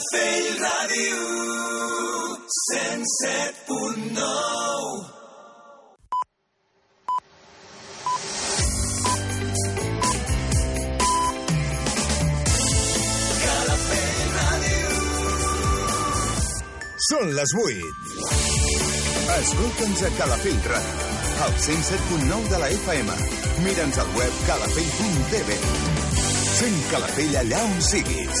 Calafell Ràdio 107.9 Són les 8. Escolta'ns a Calafell Ràdio, al 107.9 de la FM. Mira'ns al web calafell.tv. Sent Calafell allà on siguis.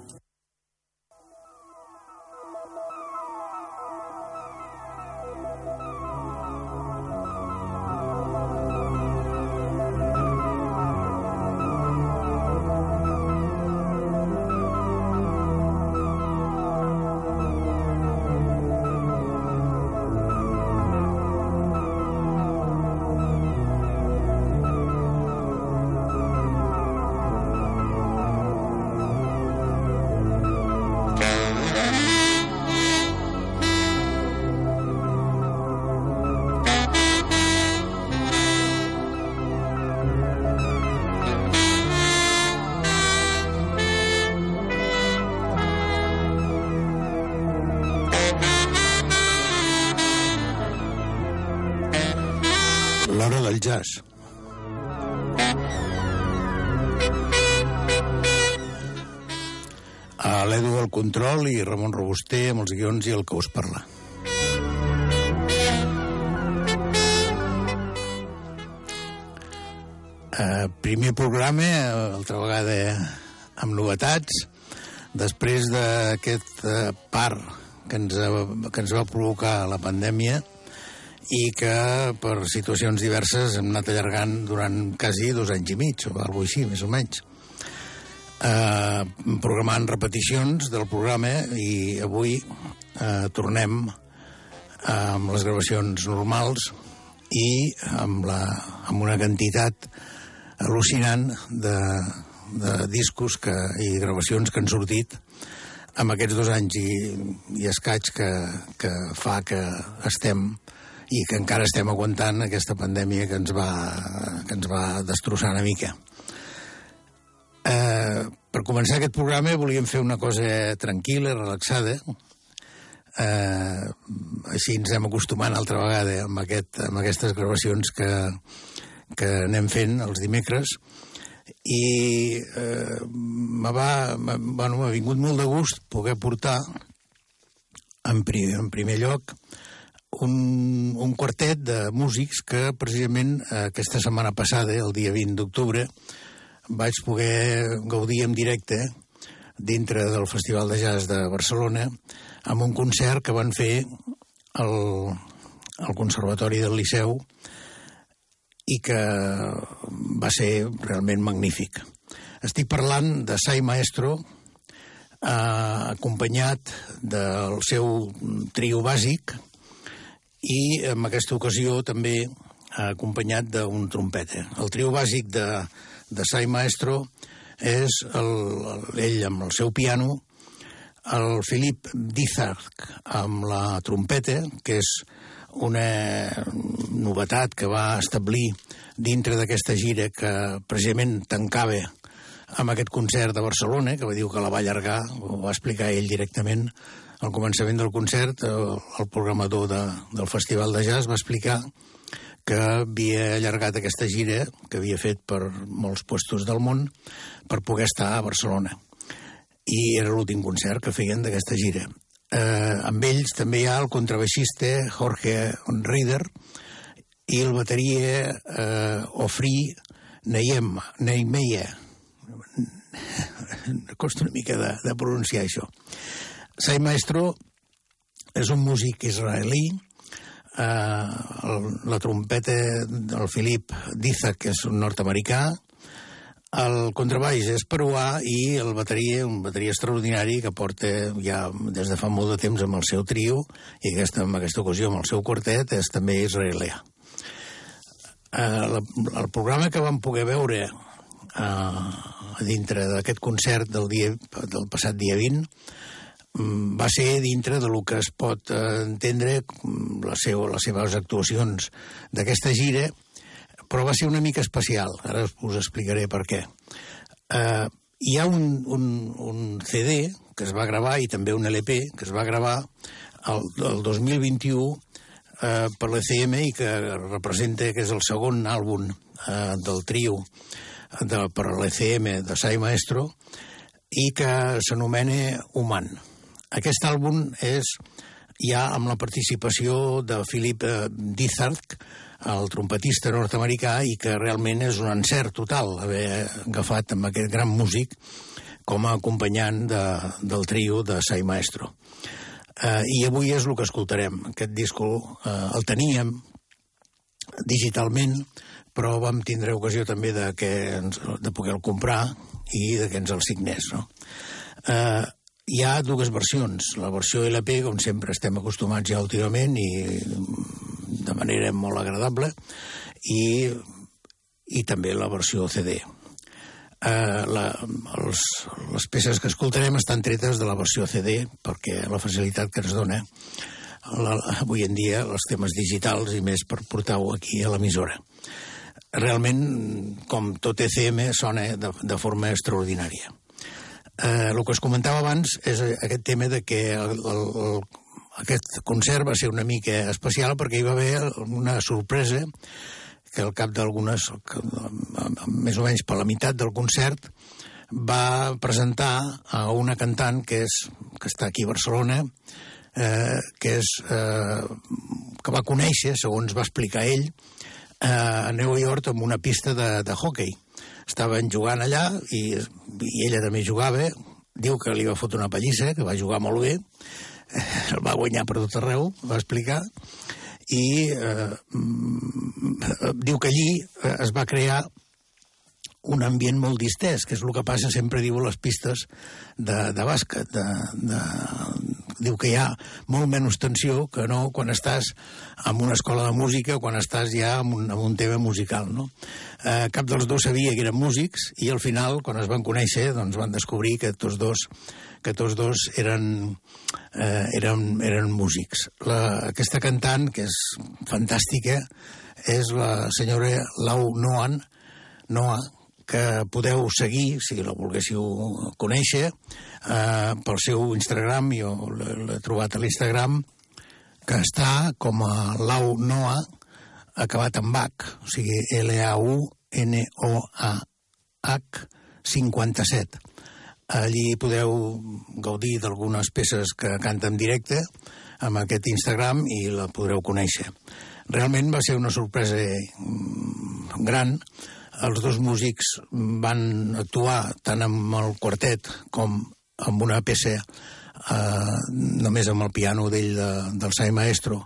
Control i Ramon Robuster amb els guions i el que us parla. Uh, primer programa, eh, altra vegada amb novetats, després d'aquest uh, part que ens, que ens va provocar la pandèmia, i que per situacions diverses hem anat allargant durant quasi dos anys i mig, o alguna així, més o menys. Eh, programant repeticions del programa i avui eh, tornem amb les gravacions normals i amb, la, amb una quantitat al·lucinant de, de discos que, i gravacions que han sortit amb aquests dos anys i, i escaig que, que fa que estem i que encara estem aguantant aquesta pandèmia que ens va, que ens va destrossar una mica. Eh, per començar aquest programa volíem fer una cosa tranquil·la, relaxada, eh, així ens hem acostumant altra vegada amb, aquest, amb aquestes gravacions que, que anem fent els dimecres. I eh, m'ha bueno, vingut molt de gust poder portar en, pri, en primer lloc un, un quartet de músics que precisament eh, aquesta setmana passada, el dia 20 d'octubre, vaig poder gaudir en directe dintre del Festival de Jazz de Barcelona amb un concert que van fer al, al Conservatori del Liceu i que va ser realment magnífic. Estic parlant de Sai Maestro, eh, acompanyat del seu trio bàsic i en aquesta ocasió també acompanyat d'un trompeta. El trio bàsic de, de Sai Maestro és el, el, ell amb el seu piano, el Philip Dizarc amb la trompeta, que és una novetat que va establir dintre d'aquesta gira que precisament tancava amb aquest concert de Barcelona, que va dir que la va allargar, ho va explicar ell directament. Al començament del concert, el, programador de, del Festival de Jazz va explicar que havia allargat aquesta gira que havia fet per molts puestos del món per poder estar a Barcelona. I era l'últim concert que feien d'aquesta gira. Eh, amb ells també hi ha el contrabaixista Jorge Rieder i el bateria eh, Ofri Neyem, Neymeia. Costa una mica de, de pronunciar això. Sai Maestro és un músic israelí, eh, el, la trompeta del Philip Diza, que és un nord-americà, El contrabaix és peruà i el bateria, un bateria extraordinari que porta ja des de fa molt de temps amb el seu trio i aquesta, en aquesta ocasió amb el seu quartet és també israelià. Eh, la, el programa que vam poder veure eh, dintre d'aquest concert del, dia, del passat dia 20 mm, va ser dintre de lo que es pot eh, entendre mm, la seu, les seves actuacions d'aquesta gira, però va ser una mica especial. Ara us, explicaré per què. Eh, hi ha un, un, un CD que es va gravar i també un LP que es va gravar el, el 2021 eh, per l'ECM i que representa que és el segon àlbum eh, del trio de, per l'ECM de Sai Maestro i que s'anomena Human. Aquest àlbum és ja amb la participació de Philip eh, el trompetista nord-americà, i que realment és un encert total haver agafat amb aquest gran músic com a acompanyant de, del trio de Sai Maestro. Eh, I avui és el que escoltarem. Aquest disco eh, el teníem digitalment, però vam tindre ocasió també de, que ens, de poder-lo comprar i de que ens el signés. No? Eh, hi ha dues versions. La versió LP, com sempre estem acostumats ja últimament, i de manera molt agradable, i, i també la versió CD. Eh, la, els, les peces que escoltarem estan tretes de la versió CD perquè la facilitat que ens dona la, avui en dia els temes digitals i més per portar-ho aquí a l'emissora. Realment, com tot ECM, sona de, de forma extraordinària. Eh, el que es comentava abans és aquest tema de que el, el, el, aquest concert va ser una mica especial perquè hi va haver una sorpresa que al cap d'algunes, més o menys per la meitat del concert, va presentar a una cantant que, és, que està aquí a Barcelona, eh, que, és, eh, que va conèixer, segons va explicar ell, eh, a New York amb una pista de, de hockey. Estaven jugant allà i, i ella també jugava. Diu que li va fotre una pallissa, que va jugar molt bé. Eh, el va guanyar per tot arreu, va explicar i eh, mm, diu que allí eh, es va crear un ambient molt distès, que és el que passa sempre, diu, a les pistes de, de bàsquet. De, de, diu que hi ha molt menys tensió que no quan estàs en una escola de música quan estàs ja en un, en un tema musical, no? Eh, cap dels dos sabia que eren músics i al final, quan es van conèixer, doncs van descobrir que tots dos que tots dos eren, eh, eren, eren músics. La, aquesta cantant, que és fantàstica, és la senyora Lau Noan, Noa, que podeu seguir, si la volguéssiu conèixer, eh, pel seu Instagram, jo l'he trobat a l'Instagram, que està com a Lau Noa, acabat amb H, o sigui, L-A-U-N-O-A-H 57. Allí podeu gaudir d'algunes peces que canta en directe amb aquest Instagram i la podreu conèixer. Realment va ser una sorpresa mm, gran. Els dos músics van actuar tant amb el quartet com amb una peça eh, només amb el piano d'ell de, del Sai Maestro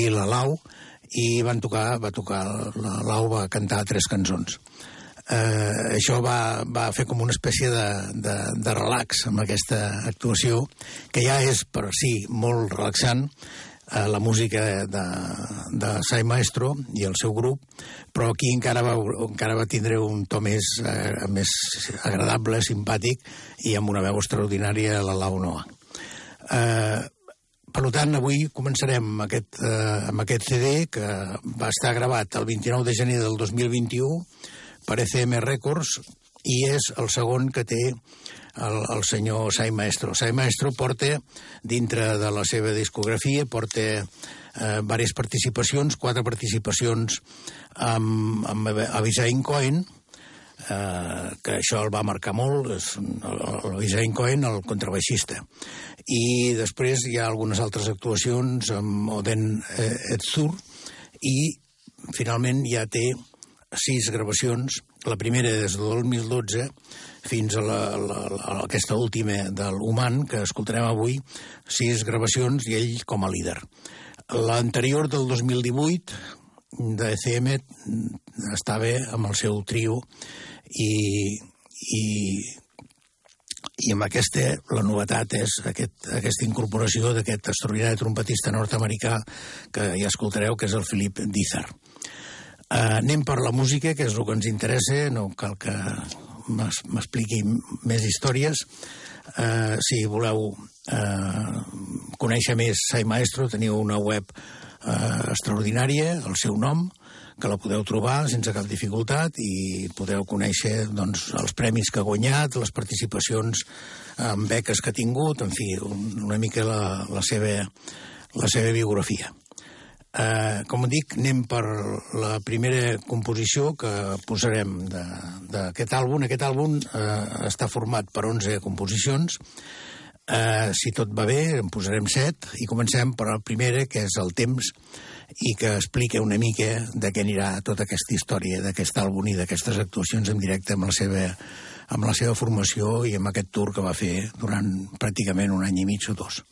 i la Lau i van tocar, va tocar la Lau va cantar tres cançons. Eh, això va, va fer com una espècie de, de, de relax amb aquesta actuació, que ja és per si molt relaxant, la música de, de Sai Maestro i el seu grup, però aquí encara va, encara va tindre un to més, eh, més agradable, simpàtic, i amb una veu extraordinària, la Lau Noa. Eh, per tant, avui començarem amb aquest, eh, amb aquest CD que va estar gravat el 29 de gener del 2021 per ECM Records i és el segon que té el, el senyor Sai Maestro. Sai Maestro porta, dintre de la seva discografia, porta eh, diverses participacions, quatre participacions amb, amb Avisain Cohen, eh, que això el va marcar molt, és l'Avisain Cohen, el contrabaixista. I després hi ha algunes altres actuacions amb Oden eh, Etzur, i finalment ja té sis gravacions, la primera des del 2012 fins a, la, la, a aquesta última de l'Human, que escoltarem avui, sis gravacions i ell com a líder. L'anterior del 2018 de ECM estava amb el seu trio i, i, i amb aquesta, la novetat és aquest, aquesta incorporació d'aquest extraordinari trompetista nord-americà que ja escoltareu, que és el Philip Dizar. Uh, anem per la música, que és el que ens interessa, no cal que m'expliqui més històries. Uh, si voleu uh, conèixer més Sai Maestro, teniu una web uh, extraordinària, el seu nom, que la podeu trobar sense cap dificultat i podeu conèixer doncs, els premis que ha guanyat, les participacions en beques que ha tingut, en fi, un, una mica la, la, seva, la seva biografia. Eh, com dic, anem per la primera composició que posarem d'aquest àlbum. Aquest àlbum eh, està format per 11 composicions. Eh, si tot va bé, en posarem 7 i comencem per la primera, que és el temps, i que explica una mica de què anirà tota aquesta història d'aquest àlbum i d'aquestes actuacions en directe amb la seva amb la seva formació i amb aquest tour que va fer durant pràcticament un any i mig o dos.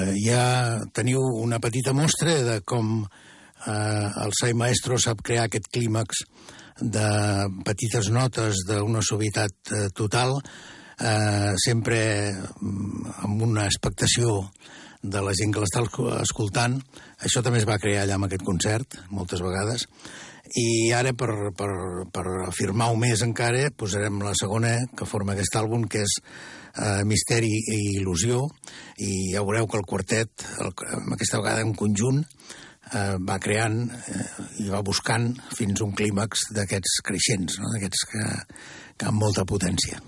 Eh, ja teniu una petita mostra de com eh, el Sai Maestro sap crear aquest clímax de petites notes d'una suavitat eh, total, eh, sempre mm, amb una expectació de la gent que l'està esco- escoltant. Això també es va crear allà amb aquest concert, moltes vegades. I ara, per, per, per afirmar-ho més encara, posarem la segona que forma aquest àlbum, que és eh, Misteri i Il·lusió, i ja veureu que el quartet, el, aquesta vegada en conjunt, eh, va creant eh, i va buscant fins un clímax d'aquests creixents, no? d'aquests que, que amb molta potència.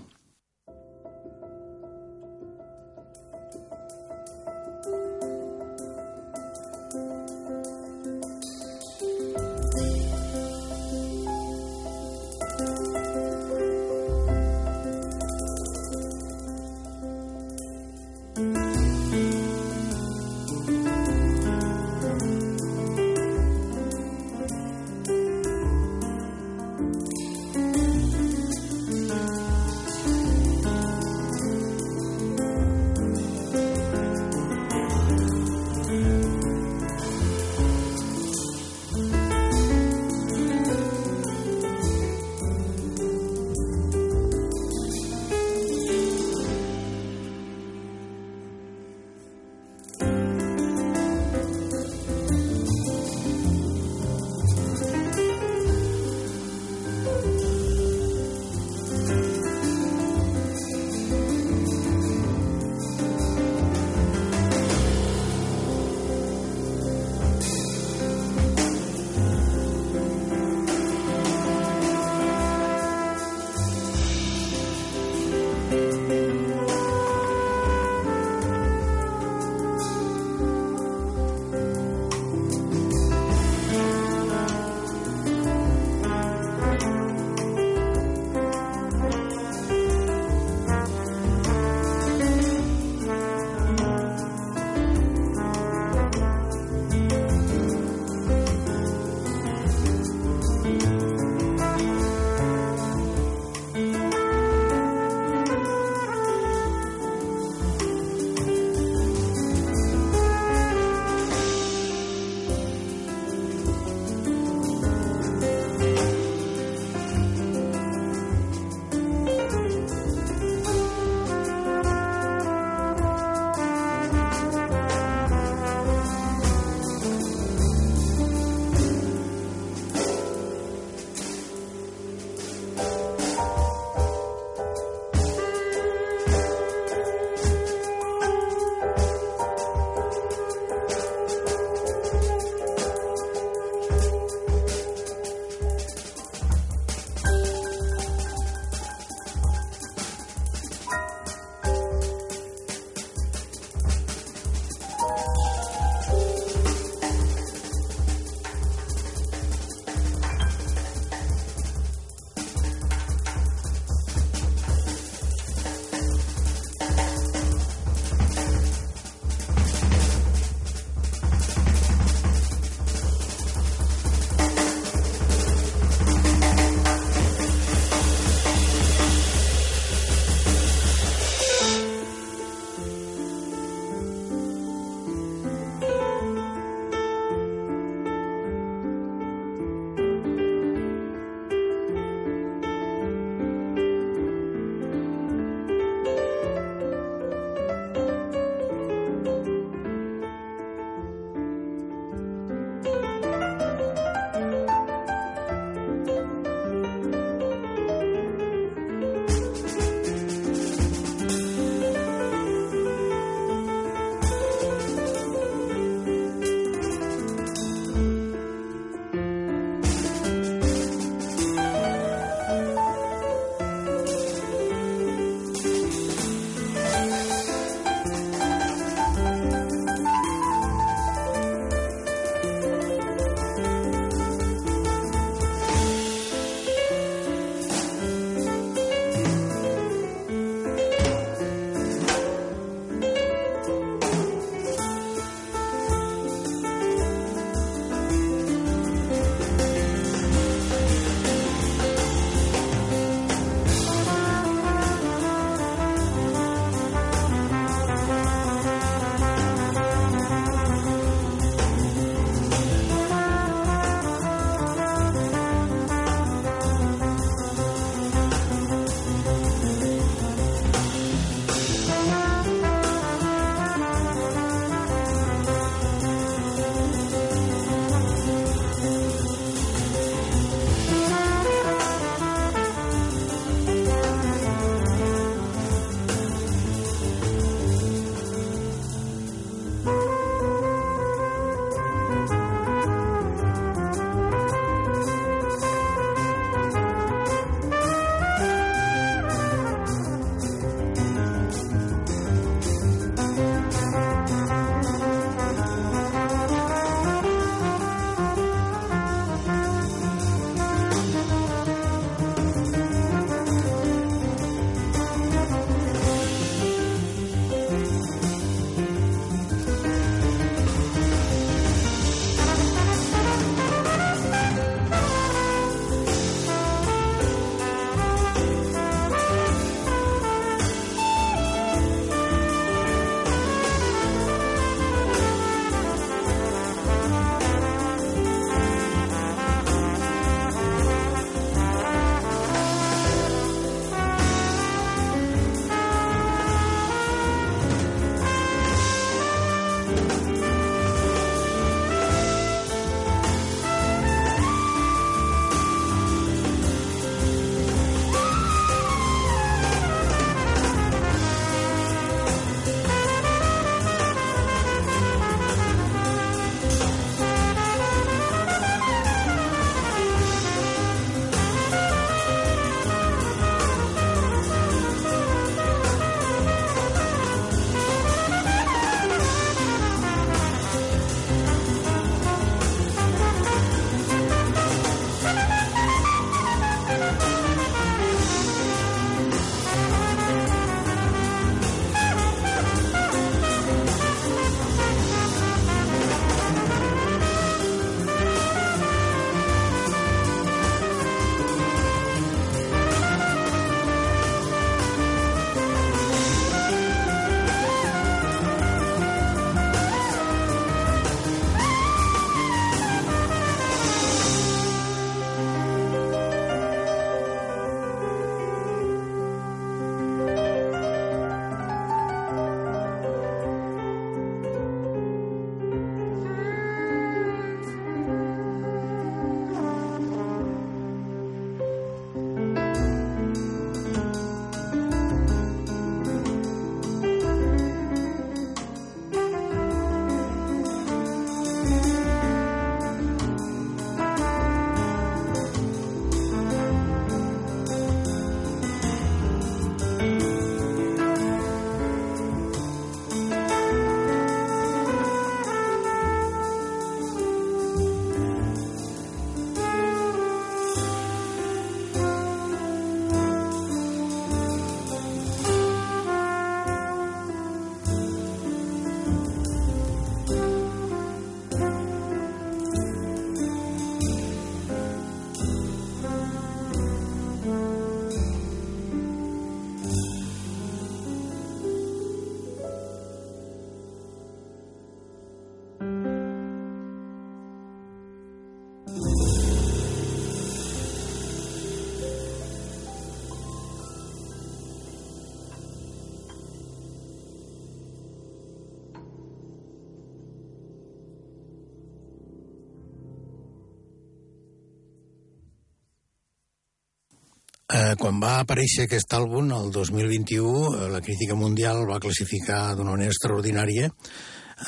Eh, quan va aparèixer aquest àlbum, el 2021, eh, la crítica mundial va classificar d'una manera extraordinària.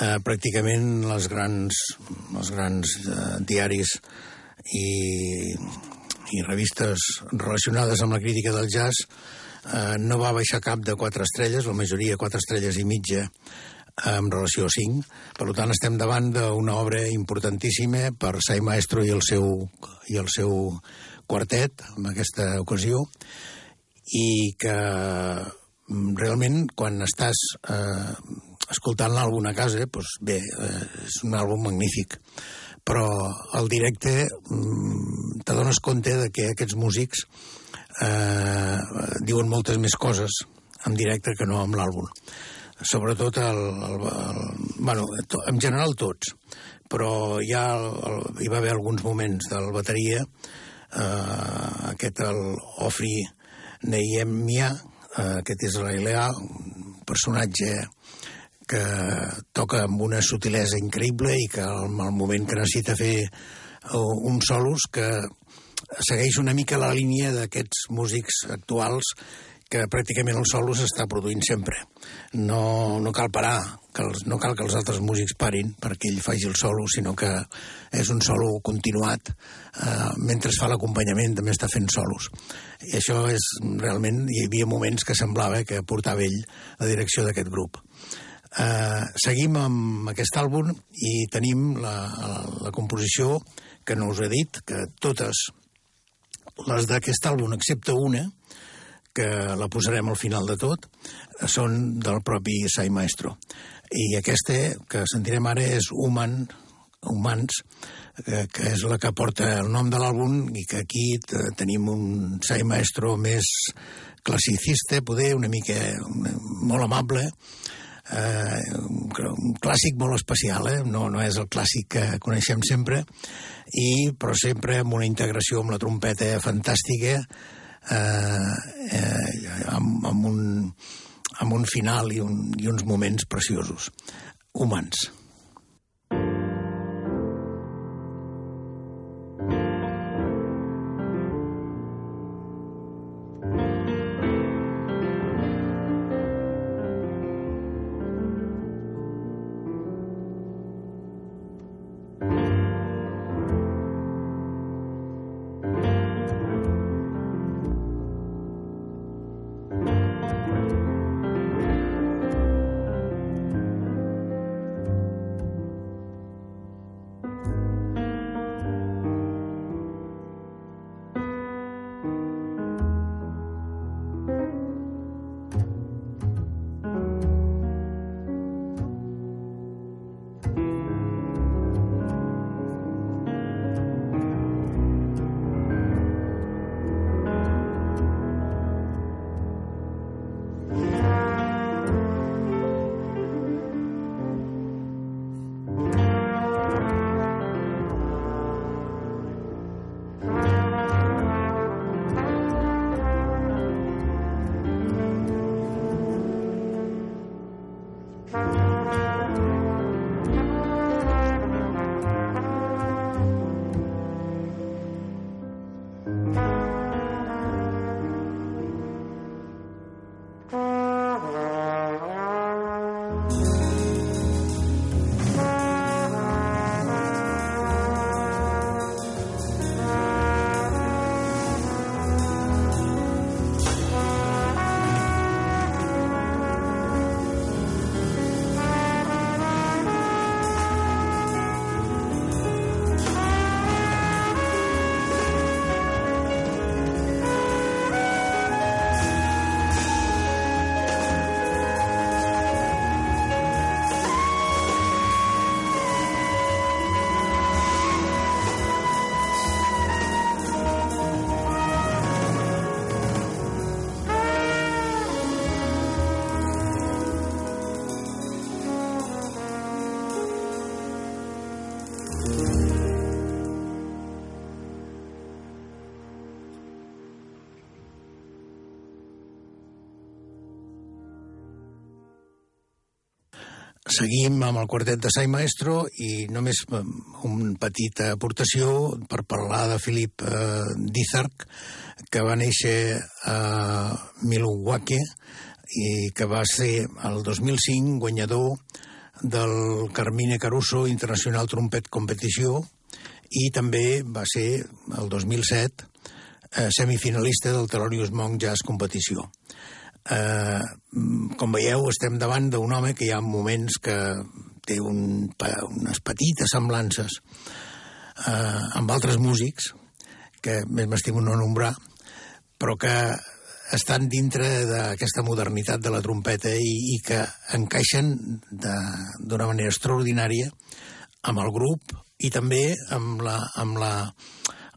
Eh, pràcticament les grans, els grans eh, diaris i, i revistes relacionades amb la crítica del jazz eh, no va baixar cap de quatre estrelles, la majoria quatre estrelles i mitja en relació a 5. Per tant, estem davant d'una obra importantíssima per Sai Maestro i el seu, i el seu quartet, en aquesta ocasió, i que mm, realment, quan estàs eh, escoltant l'àlbum a casa, doncs bé, eh, és un àlbum magnífic. Però al directe mm, t'adones compte de que aquests músics eh, diuen moltes més coses en directe que no amb l'àlbum sobretot el, el, el, bueno, to, en general tots però ja el, el, hi va haver alguns moments del bateria eh, aquest el Ofri Neyemia eh, aquest israelià un personatge que toca amb una sutilesa increïble i que al, al moment que necessita fer uh, uns solos que segueix una mica la línia d'aquests músics actuals que pràcticament el solo s'està produint sempre. No, no cal parar, que els, no cal que els altres músics parin perquè ell faci el solo, sinó que és un solo continuat. Eh, mentre fa l'acompanyament també està fent solos. I això és realment... Hi havia moments que semblava que portava ell la direcció d'aquest grup. Eh, seguim amb aquest àlbum i tenim la, la, la composició que no us he dit, que totes les d'aquest àlbum, excepte una, que la posarem al final de tot, són del propi Sai Maestro. I aquesta que sentirem ara és Human, Humans, eh, que és la que porta el nom de l'àlbum i que aquí tenim un Sai Maestro més classicista, poder una mica molt amable, eh, un clàssic molt especial, eh? no, no és el clàssic que coneixem sempre, i però sempre amb una integració amb la trompeta fantàstica, eh, eh, amb, amb, un, amb un final i, un, i uns moments preciosos, humans. Seguim amb el quartet de Sai Maestro i només eh, una petita aportació per parlar de Philip eh, Dizark, que va néixer a Milwaukee i que va ser el 2005 guanyador del Carmine Caruso International Trumpet Competició i també va ser el 2007 eh, semifinalista del Thelonious Monk Jazz Competició. Eh, com veieu, estem davant d'un home que hi ha moments que té un, unes petites semblances eh, amb altres músics, que més m'estimo no nombrar, però que estan dintre d'aquesta modernitat de la trompeta i, i que encaixen d'una manera extraordinària amb el grup i també amb la, amb la,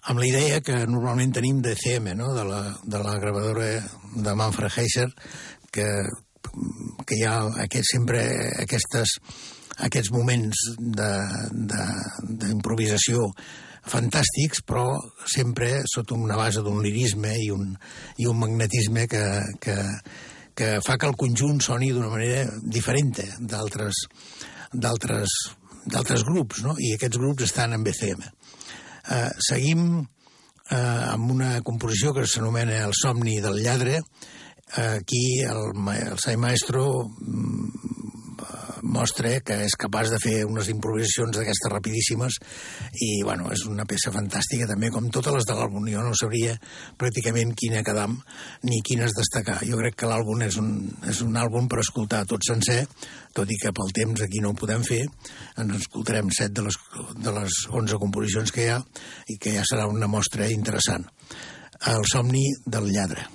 amb la idea que normalment tenim de CM, no? de, la, de la gravadora de Manfred Heiser, que, que hi ha aquest, sempre aquestes, aquests moments d'improvisació fantàstics, però sempre sota una base d'un lirisme i un, i un magnetisme que, que, que fa que el conjunt soni d'una manera diferent d'altres d'altres grups, no? i aquests grups estan en BCM. Eh, seguim eh, amb una composició que s'anomena El somni del lladre. Eh, aquí el, el Sai Maestro mm, mostra que és capaç de fer unes improvisacions d'aquestes rapidíssimes i, bueno, és una peça fantàstica també, com totes les de l'àlbum. Jo no sabria pràcticament quina quedam ni quines destacar. Jo crec que l'àlbum és, un, és un àlbum per escoltar tot sencer, tot i que pel temps aquí no ho podem fer, ens escoltarem set de les, de les 11 composicions que hi ha i que ja serà una mostra interessant. El somni del lladre.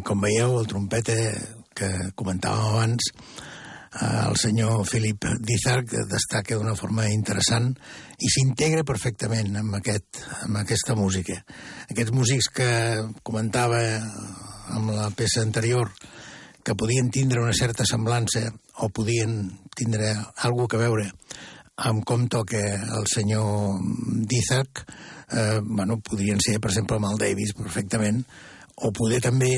Eh, com veieu, el trompeta que comentàvem abans, eh, el senyor Philip Dizark destaca d'una forma interessant i s'integra perfectament amb, aquest, amb aquesta música. Aquests músics que comentava amb la peça anterior que podien tindre una certa semblança o podien tindre alguna que veure amb com toca el senyor Dizak, eh, bueno, podrien ser, per exemple, amb el Davis perfectament, o poder també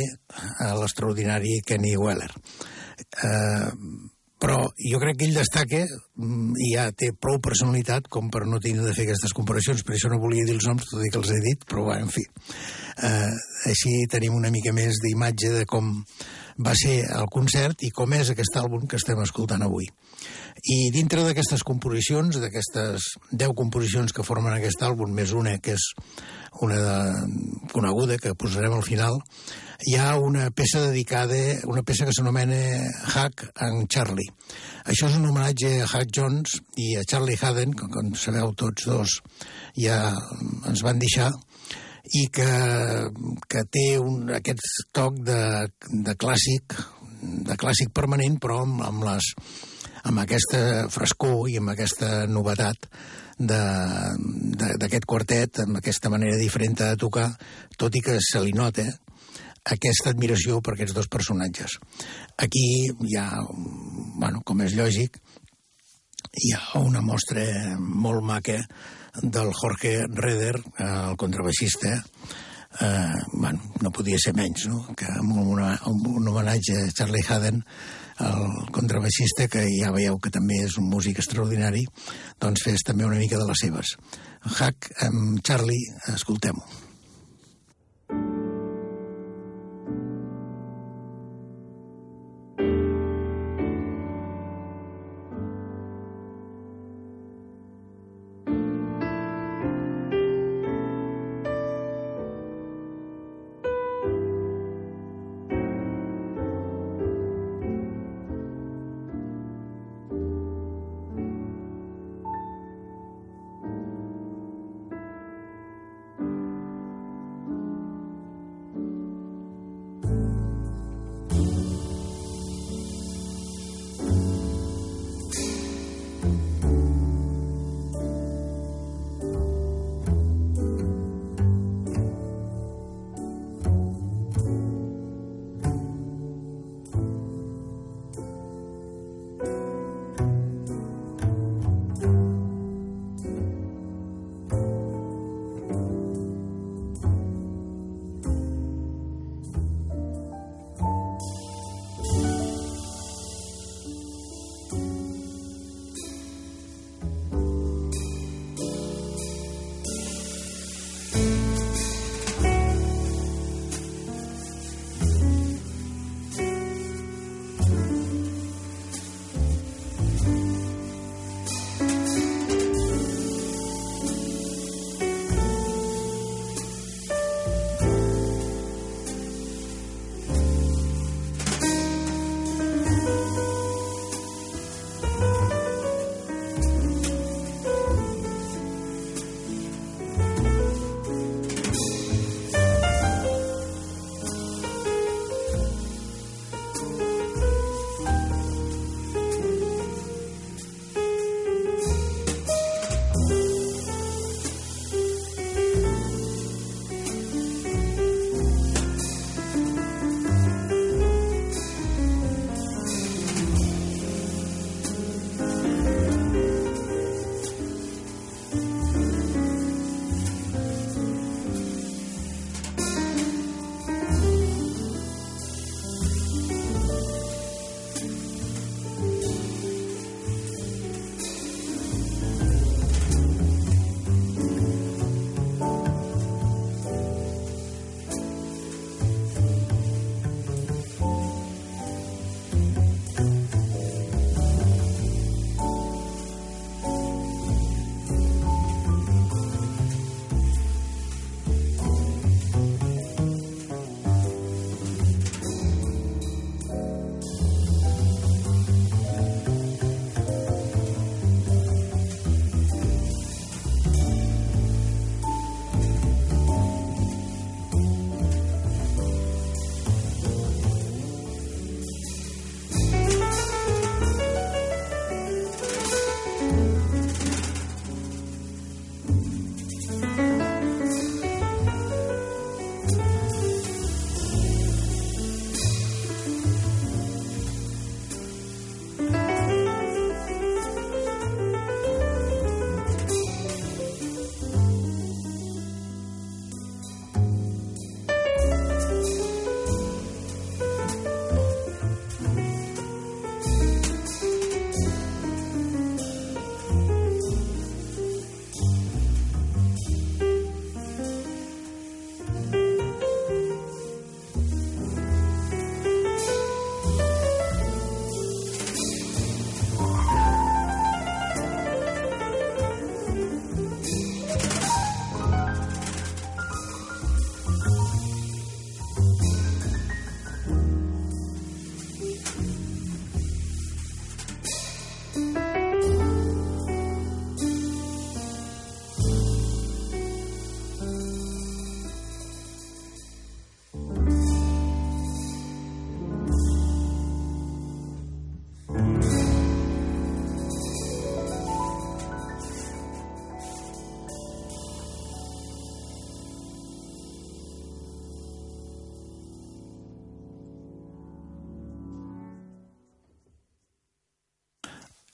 a l'extraordinari Kenny Weller. Eh, però jo crec que ell destaca mm, i ja té prou personalitat com per no tenir de fer aquestes comparacions, per això no volia dir els noms, tot i que els he dit, però bueno, en fi. Eh, així tenim una mica més d'imatge de com va ser el concert i com és aquest àlbum que estem escoltant avui. I dintre d'aquestes composicions, d'aquestes 10 composicions que formen aquest àlbum, més una que és una de, coneguda, que posarem al final, hi ha una peça dedicada, una peça que s'anomena Hack and Charlie. Això és un homenatge a Hack Jones i a Charlie Haden, que com sabeu tots dos ja ens van deixar, i que, que té un, aquest toc de, de clàssic, de clàssic permanent, però amb, amb, les, amb aquesta frescor i amb aquesta novetat d'aquest quartet, amb aquesta manera diferent de tocar, tot i que se li nota aquesta admiració per aquests dos personatges. Aquí hi ha, bueno, com és lògic, hi ha una mostra molt maca del Jorge Reder, el contrabaixista, eh, bueno, no podia ser menys, no? que amb un, un homenatge a Charlie Haden, el contrabaixista, que ja veieu que també és un músic extraordinari, doncs fes també una mica de les seves. Hack amb Charlie, escoltem-ho.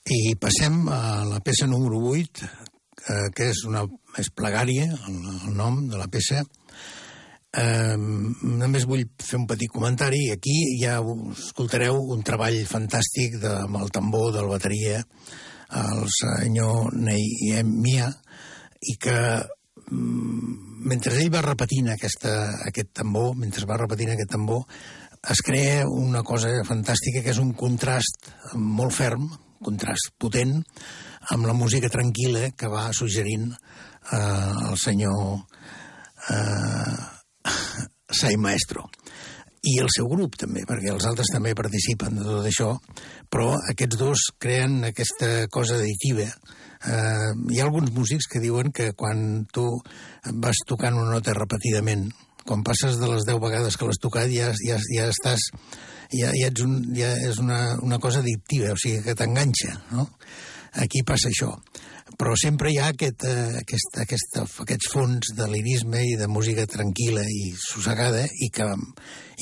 I passem a la peça número 8, eh, que és una és plegària, el, el nom de la peça. Eh, només vull fer un petit comentari. Aquí ja escoltareu un treball fantàstic de, amb el tambor de la bateria, el senyor Ney Mia, i que mm, mentre ell va repetint aquesta, aquest tambor, mentre va repetint aquest tambor, es crea una cosa fantàstica que és un contrast molt ferm, contrast potent, amb la música tranquil·la que va suggerint eh, el senyor eh, Sai Maestro. I el seu grup també, perquè els altres també participen de tot això, però aquests dos creen aquesta cosa additiva. Eh, hi ha alguns músics que diuen que quan tu vas tocant una nota repetidament, quan passes de les 10 vegades que l'has tocat ja, ja, ja estàs ja, ja, ets un, ja és una, una cosa addictiva, o sigui que t'enganxa, no? Aquí passa això. Però sempre hi ha aquest, eh, aquest, aquest, aquests fons de lirisme i de música tranquil·la i sossegada i que,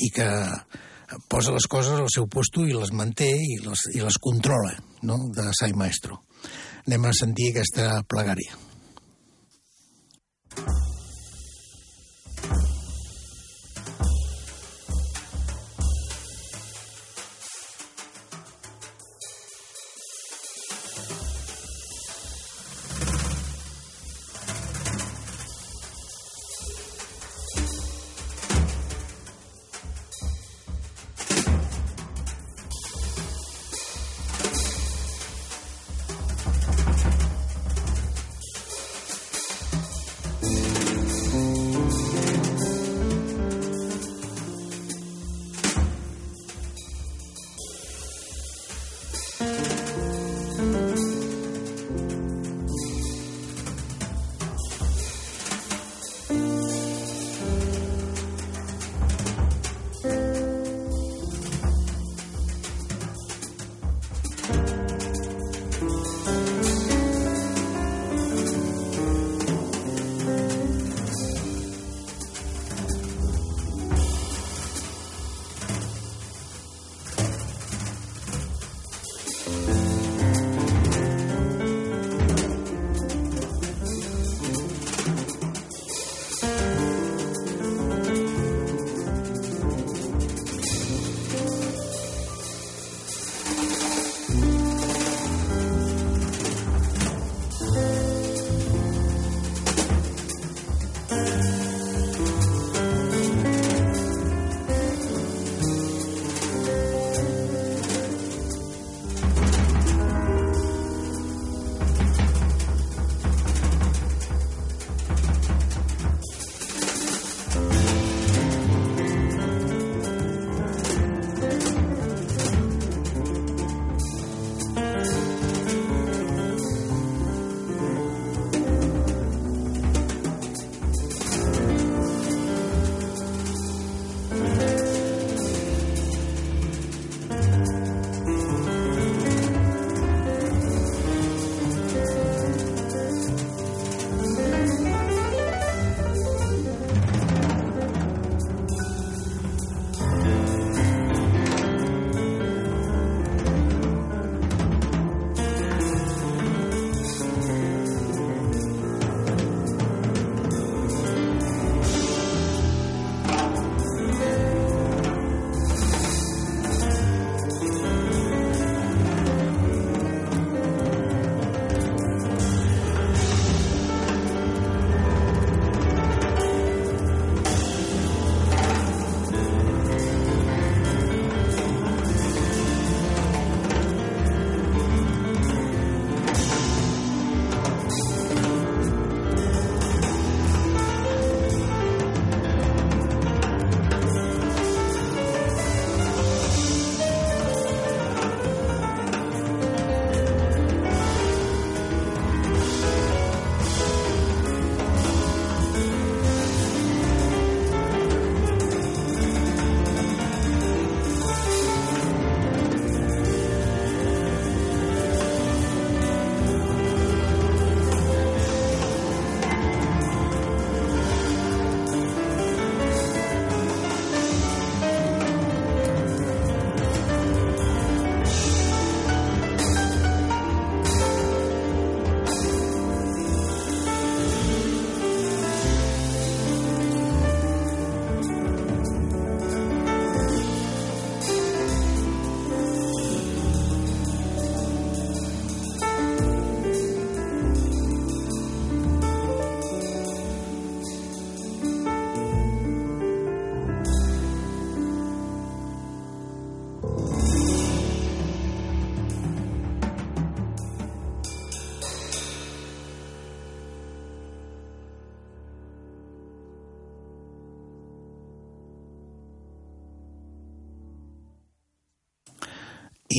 i que posa les coses al seu posto i les manté i les, i les controla, no?, de Sai Maestro. Anem a sentir aquesta plegària.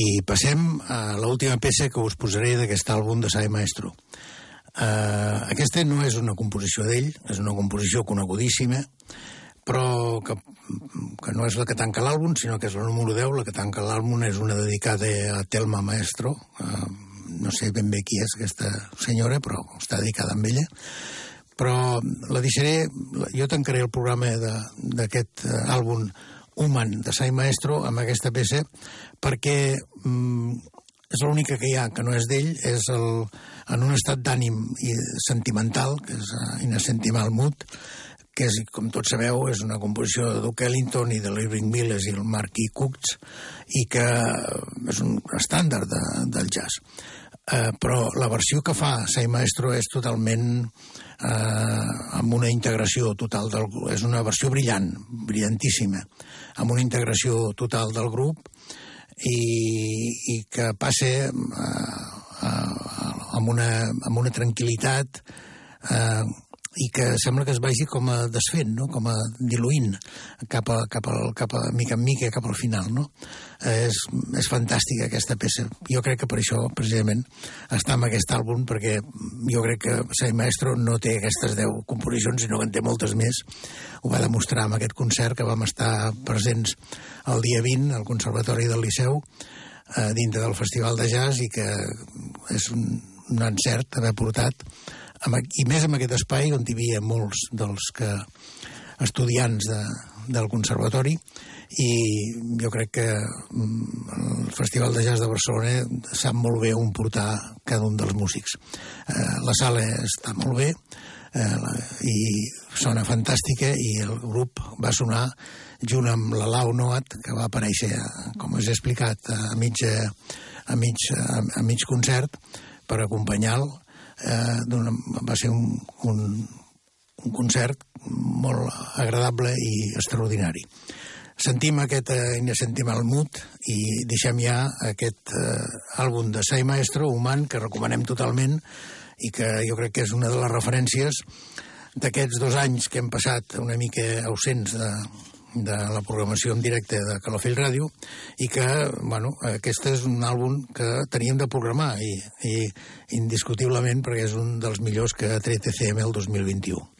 I passem a l'última peça que us posaré d'aquest àlbum de Sai Maestro. Uh, aquesta no és una composició d'ell, és una composició conegudíssima, però que, que no és la que tanca l'àlbum, sinó que és la número 10, la que tanca l'àlbum és una dedicada a Telma Maestro, uh, no sé ben bé qui és aquesta senyora, però està dedicada a ella, però la deixaré, jo tancaré el programa d'aquest uh, àlbum Human de Sai Maestro amb aquesta peça perquè mm, és l'única que hi ha que no és d'ell, és el, en un estat d'ànim sentimental, que és In a Sentimental Mood, que és, com tots sabeu, és una composició de Duke Ellington i de l'Irving Mills i el Marquis Cooks, i que és un estàndard de, del jazz. Uh, però la versió que fa Sai Maestro és totalment eh, amb una integració total del és una versió brillant, brillantíssima, amb una integració total del grup i, i que passe eh, eh, amb, una, amb una tranquil·litat eh, i que sembla que es vagi com a desfent, no? com a diluint cap a, cap al, cap a mica en mica cap al final. No? És, és fantàstica aquesta peça. Jo crec que per això, precisament, està en aquest àlbum, perquè jo crec que Sai Maestro no té aquestes 10 composicions, sinó que en té moltes més. Ho va demostrar amb aquest concert que vam estar presents el dia 20 al Conservatori del Liceu, eh, dintre del Festival de Jazz, i que és un, un encert haver portat i més en aquest espai on hi havia molts dels que estudiants de, del conservatori i jo crec que mm, el Festival de Jazz de Barcelona sap molt bé on portar cada un dels músics. Eh, la sala està molt bé eh, la, i sona fantàstica i el grup va sonar junt amb la Lau Noat, que va aparèixer, com us he explicat, a mig, a mig, a mig concert per acompanyar-lo eh, va ser un, un, un concert molt agradable i extraordinari. Sentim aquest eh, sentim el mut i deixem ja aquest eh, àlbum de Sai Maestro, Human, que recomanem totalment i que jo crec que és una de les referències d'aquests dos anys que hem passat una mica ausents de, de la programació en directe de Calafell Ràdio i que, bueno, aquest és un àlbum que teníem de programar i, i indiscutiblement perquè és un dels millors que ha tret ECM el 2021.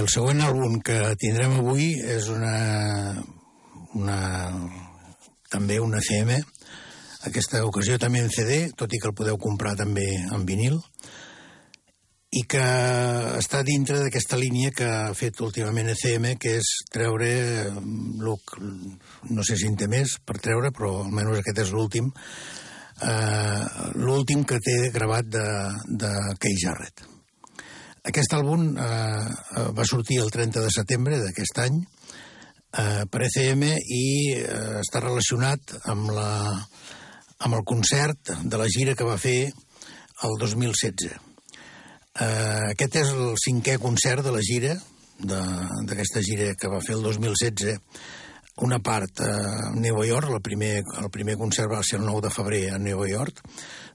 El següent àlbum que tindrem avui és una, una també una CM, aquesta ocasió també en CD, tot i que el podeu comprar també en vinil, i que està dintre d'aquesta línia que ha fet últimament ECM, que és treure, lo, no sé si en té més per treure, però almenys aquest és l'últim, eh, l'últim que té gravat de, de Kay Jarrett. Aquest àlbum eh, eh, va sortir el 30 de setembre d'aquest any eh, per ECM i eh, està relacionat amb, la, amb el concert de la gira que va fer el 2016. Eh, aquest és el cinquè concert de la gira, d'aquesta gira que va fer el 2016, una part a Nova York, el primer, el primer concert va ser el 9 de febrer a Nova York,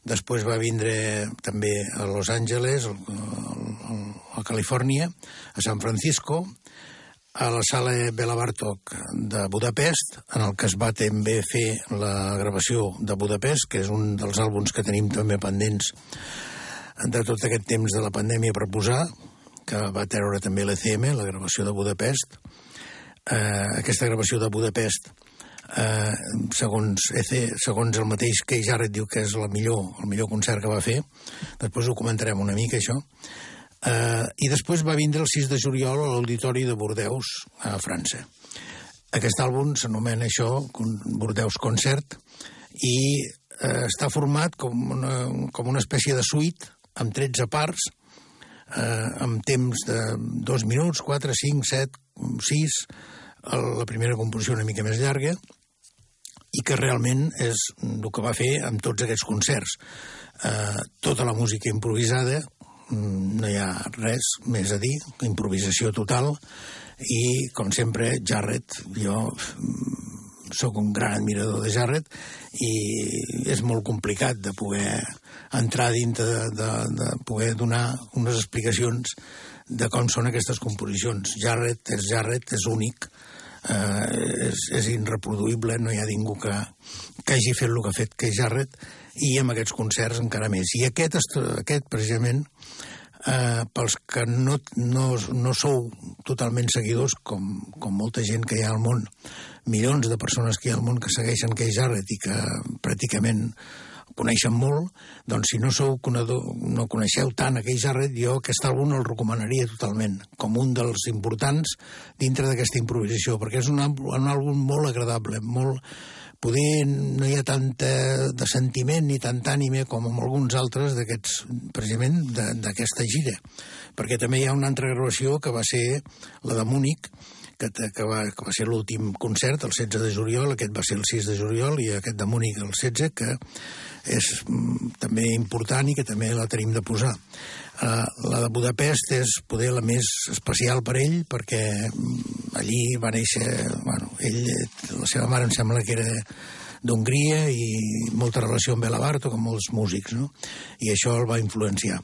després va vindre també a Los Angeles, a Califòrnia, a San Francisco, a la sala Bela Bartok de Budapest, en el que es va també fer la gravació de Budapest, que és un dels àlbums que tenim també pendents de tot aquest temps de la pandèmia per posar, que va treure també l'ECM, la gravació de Budapest, eh, aquesta gravació de Budapest eh, segons, EC, segons el mateix que Jarrett diu que és la millor, el millor concert que va fer després ho comentarem una mica això. Eh, i després va vindre el 6 de juliol a l'Auditori de Bordeus a França. Aquest àlbum s'anomena això Bordeus Concert i eh, està format com una, com una espècie de suite amb 13 parts eh, amb temps de 2 minuts, 4, 5, 7, 6, la primera composició una mica més llarga, i que realment és el que va fer amb tots aquests concerts. Eh, tota la música improvisada, mm, no hi ha res més a dir, improvisació total, i, com sempre, Jarrett, jo mm, sóc un gran admirador de Jarrett, i és molt complicat de poder entrar dintre de, de, de poder donar unes explicacions de com són aquestes composicions. Jarrett és Jarrett, és únic, eh, és, és irreproduïble, no hi ha ningú que, que hagi fet el que ha fet que Jarrett, i amb aquests concerts encara més. I aquest, aquest precisament, eh, pels que no, no, no sou totalment seguidors, com, com molta gent que hi ha al món, milions de persones que hi ha al món que segueixen Keith Jarrett i que pràcticament coneixen molt, doncs si no sou conedor, no coneixeu tant aquell Jarrett, jo aquest àlbum el recomanaria totalment, com un dels importants dintre d'aquesta improvisació, perquè és un, un àlbum molt agradable, molt, poder no hi ha tanta de sentiment ni tant ànime com en alguns altres d'aquests, precisament d'aquesta gira. Perquè també hi ha una altra gravació que va ser la de Múnich, que, que, va, que va ser l'últim concert, el 16 de juliol, aquest va ser el 6 de juliol, i aquest de Múnich el 16, que és mm, també important i que també la tenim de posar. Uh, la de Budapest és poder la més especial per ell, perquè mm, allí va néixer... Bueno, ell, la seva mare em sembla que era d'Hongria i molta relació amb Bela Bartok, amb molts músics, no? I això el va influenciar.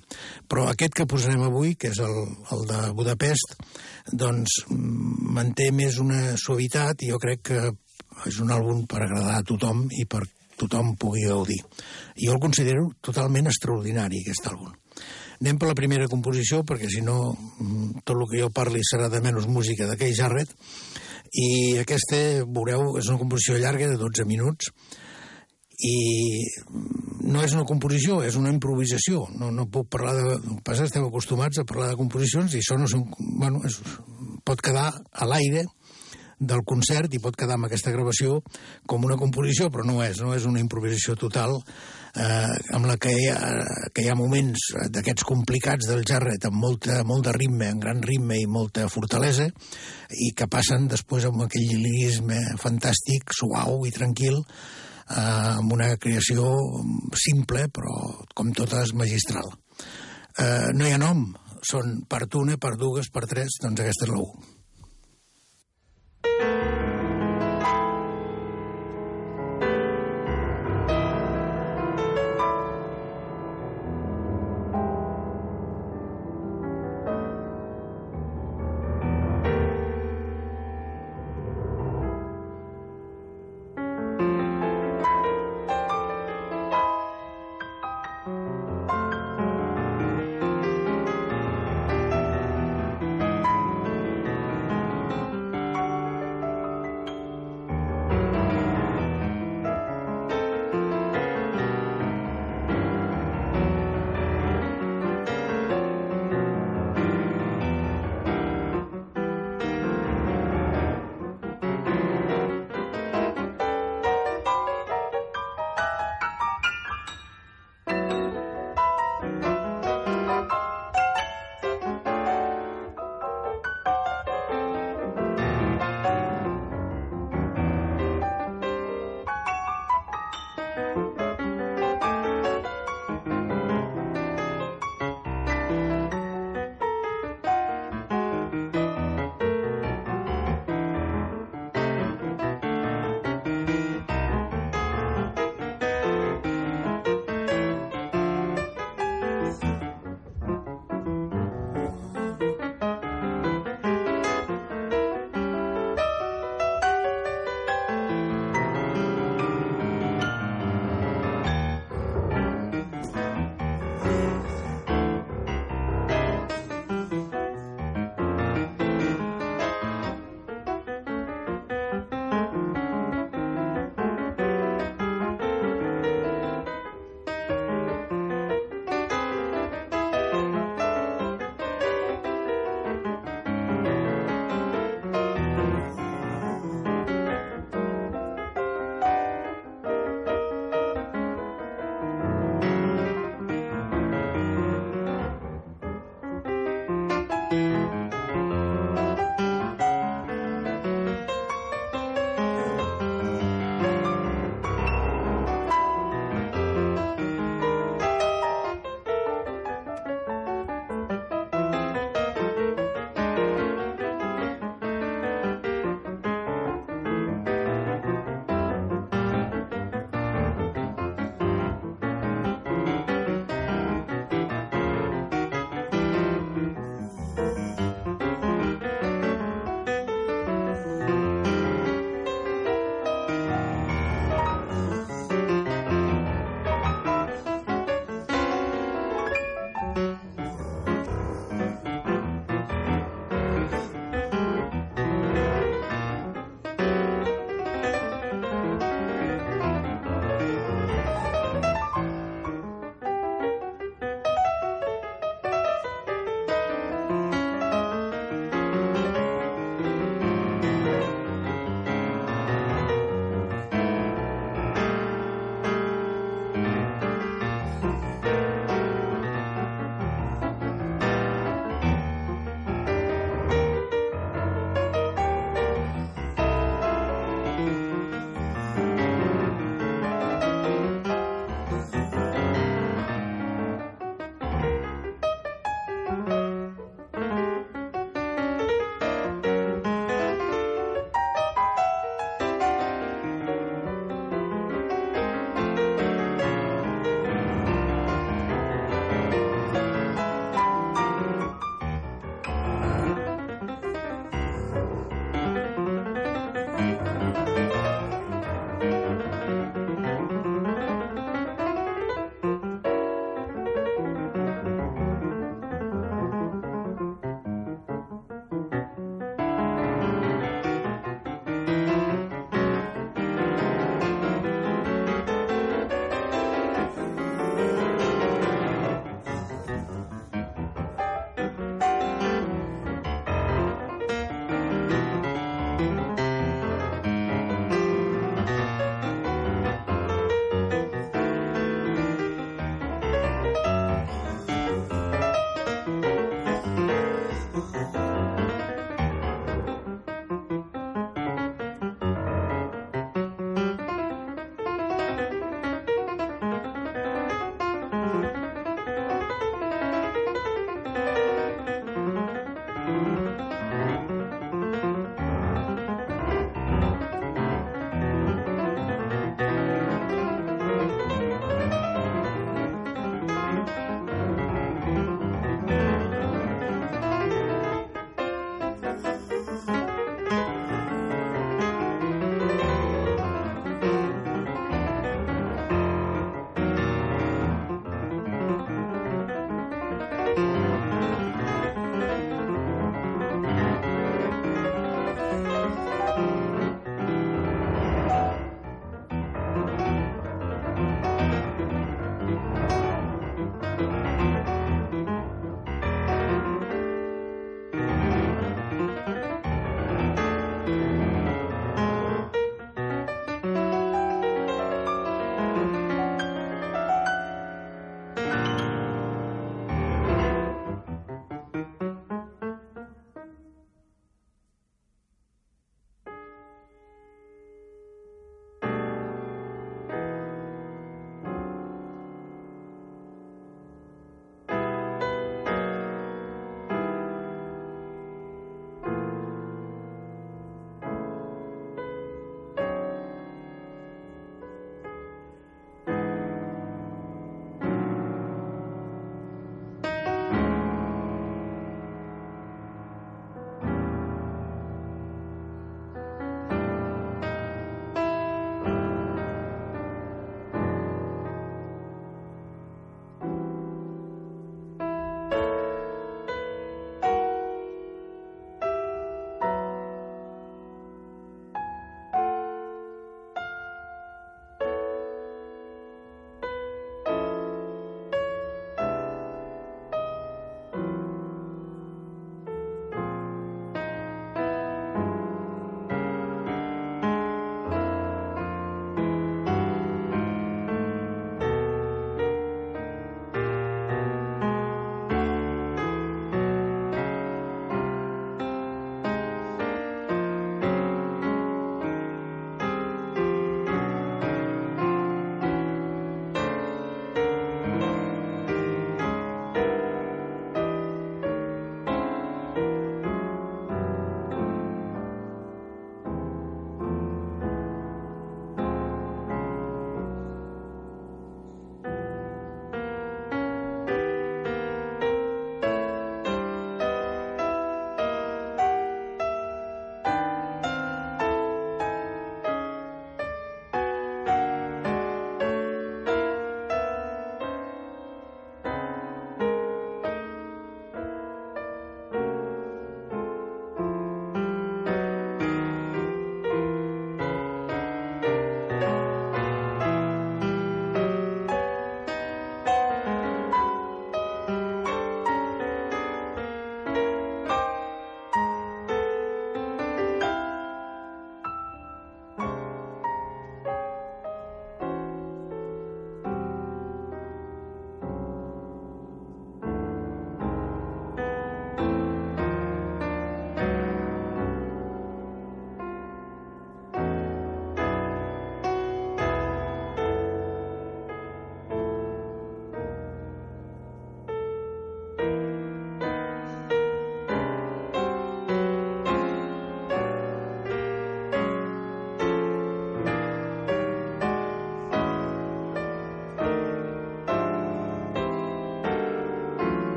Però aquest que posarem avui, que és el, el de Budapest, doncs mm, manté més una suavitat i jo crec que és un àlbum per agradar a tothom i per tothom pugui gaudir. Jo el considero totalment extraordinari, aquest àlbum. Anem per la primera composició, perquè si no mm, tot el que jo parli serà de menys música d'aquell Jarret, i aquesta, veureu, és una composició llarga de 12 minuts i no és una composició, és una improvisació. No, no puc parlar de... Passa estem acostumats a parlar de composicions i això no són... Bueno, és, pot quedar a l'aire del concert i pot quedar amb aquesta gravació com una composició, però no és, no és una improvisació total eh, amb la que hi ha, que hi ha moments d'aquests complicats del jarret amb molta, molt de ritme, amb gran ritme i molta fortalesa i que passen després amb aquell lirisme fantàstic, suau i tranquil eh, amb una creació simple però com totes magistral. Eh, no hi ha nom, són per una, per dues, per tres, doncs aquesta és la 1.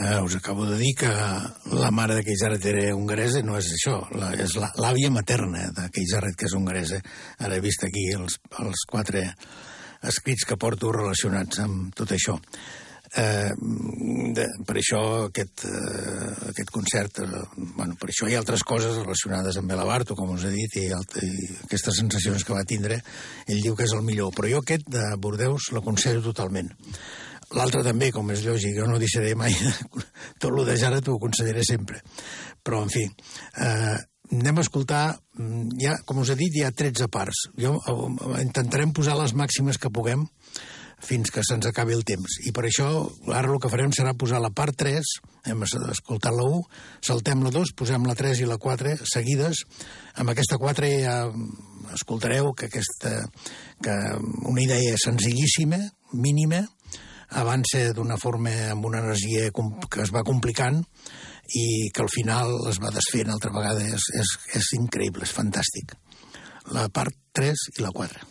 Eh, us acabo de dir que la mare de Keizaret era hongaresa no és això, la, és l'àvia materna de Keizaret, que és hongaresa. Ara he vist aquí els, els quatre escrits que porto relacionats amb tot això. Eh, de, per això aquest, eh, aquest concert, eh, bueno, per això hi ha altres coses relacionades amb Belabarto, com us he dit, i, alt, i aquestes sensacions que va tindre, ell diu que és el millor, però jo aquest de Bordeus l'aconsello totalment. L'altre també, com és lògic, jo no deixaré mai tot el de Jara t'ho consideré sempre. Però, en fi, eh, anem a escoltar, mm, ja, com us he dit, hi ha 13 parts. Jo, eh, intentarem posar les màximes que puguem fins que se'ns acabi el temps. I per això, ara el que farem serà posar la part 3, hem es- escoltat la 1, saltem la 2, posem la 3 i la 4 seguides. Amb aquesta 4 ja mm, escoltareu que, aquesta, que una idea senzillíssima, mínima, avança d'una forma amb una energia que es va complicant i que al final es va desfent altra vegada. És, és, és increïble, és fantàstic. La part 3 i la 4.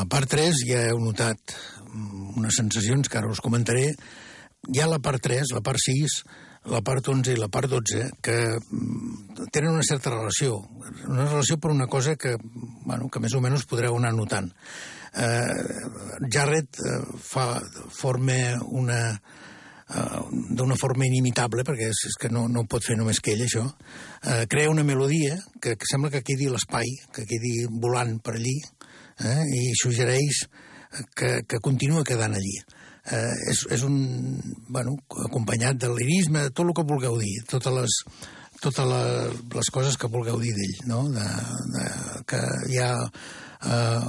La part 3 ja heu notat mm, unes sensacions que ara us comentaré. Hi ha la part 3, la part 6, la part 11 i la part 12, que mm, tenen una certa relació. Una relació per una cosa que, bueno, que més o menys podreu anar notant. Uh, Jarrett uh, fa, forma una, uh, d'una forma inimitable, perquè és, és que no, no pot fer només que ell, això, uh, crea una melodia que, que sembla que quedi l'espai, que quedi volant per allí, eh, i suggereix que, que continua quedant allí. Eh, és, és un, bueno, acompanyat del lirisme, tot el que vulgueu dir, totes les, totes les, coses que vulgueu dir d'ell, no? De, de, que hi ha eh,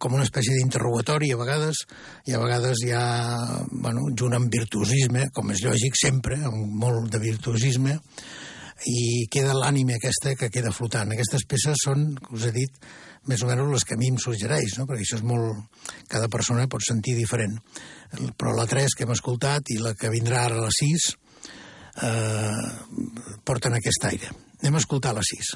com una espècie d'interrogatori a vegades, i a vegades hi ha, bueno, junt amb virtuosisme, com és lògic sempre, amb molt de virtuosisme, i queda l'ànima aquesta que queda flotant. Aquestes peces són, us he dit, més o menys les que a mi em suggereix, no? perquè això és molt... Cada persona pot sentir diferent. Però la 3 que hem escoltat i la que vindrà ara a la 6 eh, porten aquest aire. Anem a escoltar la 6.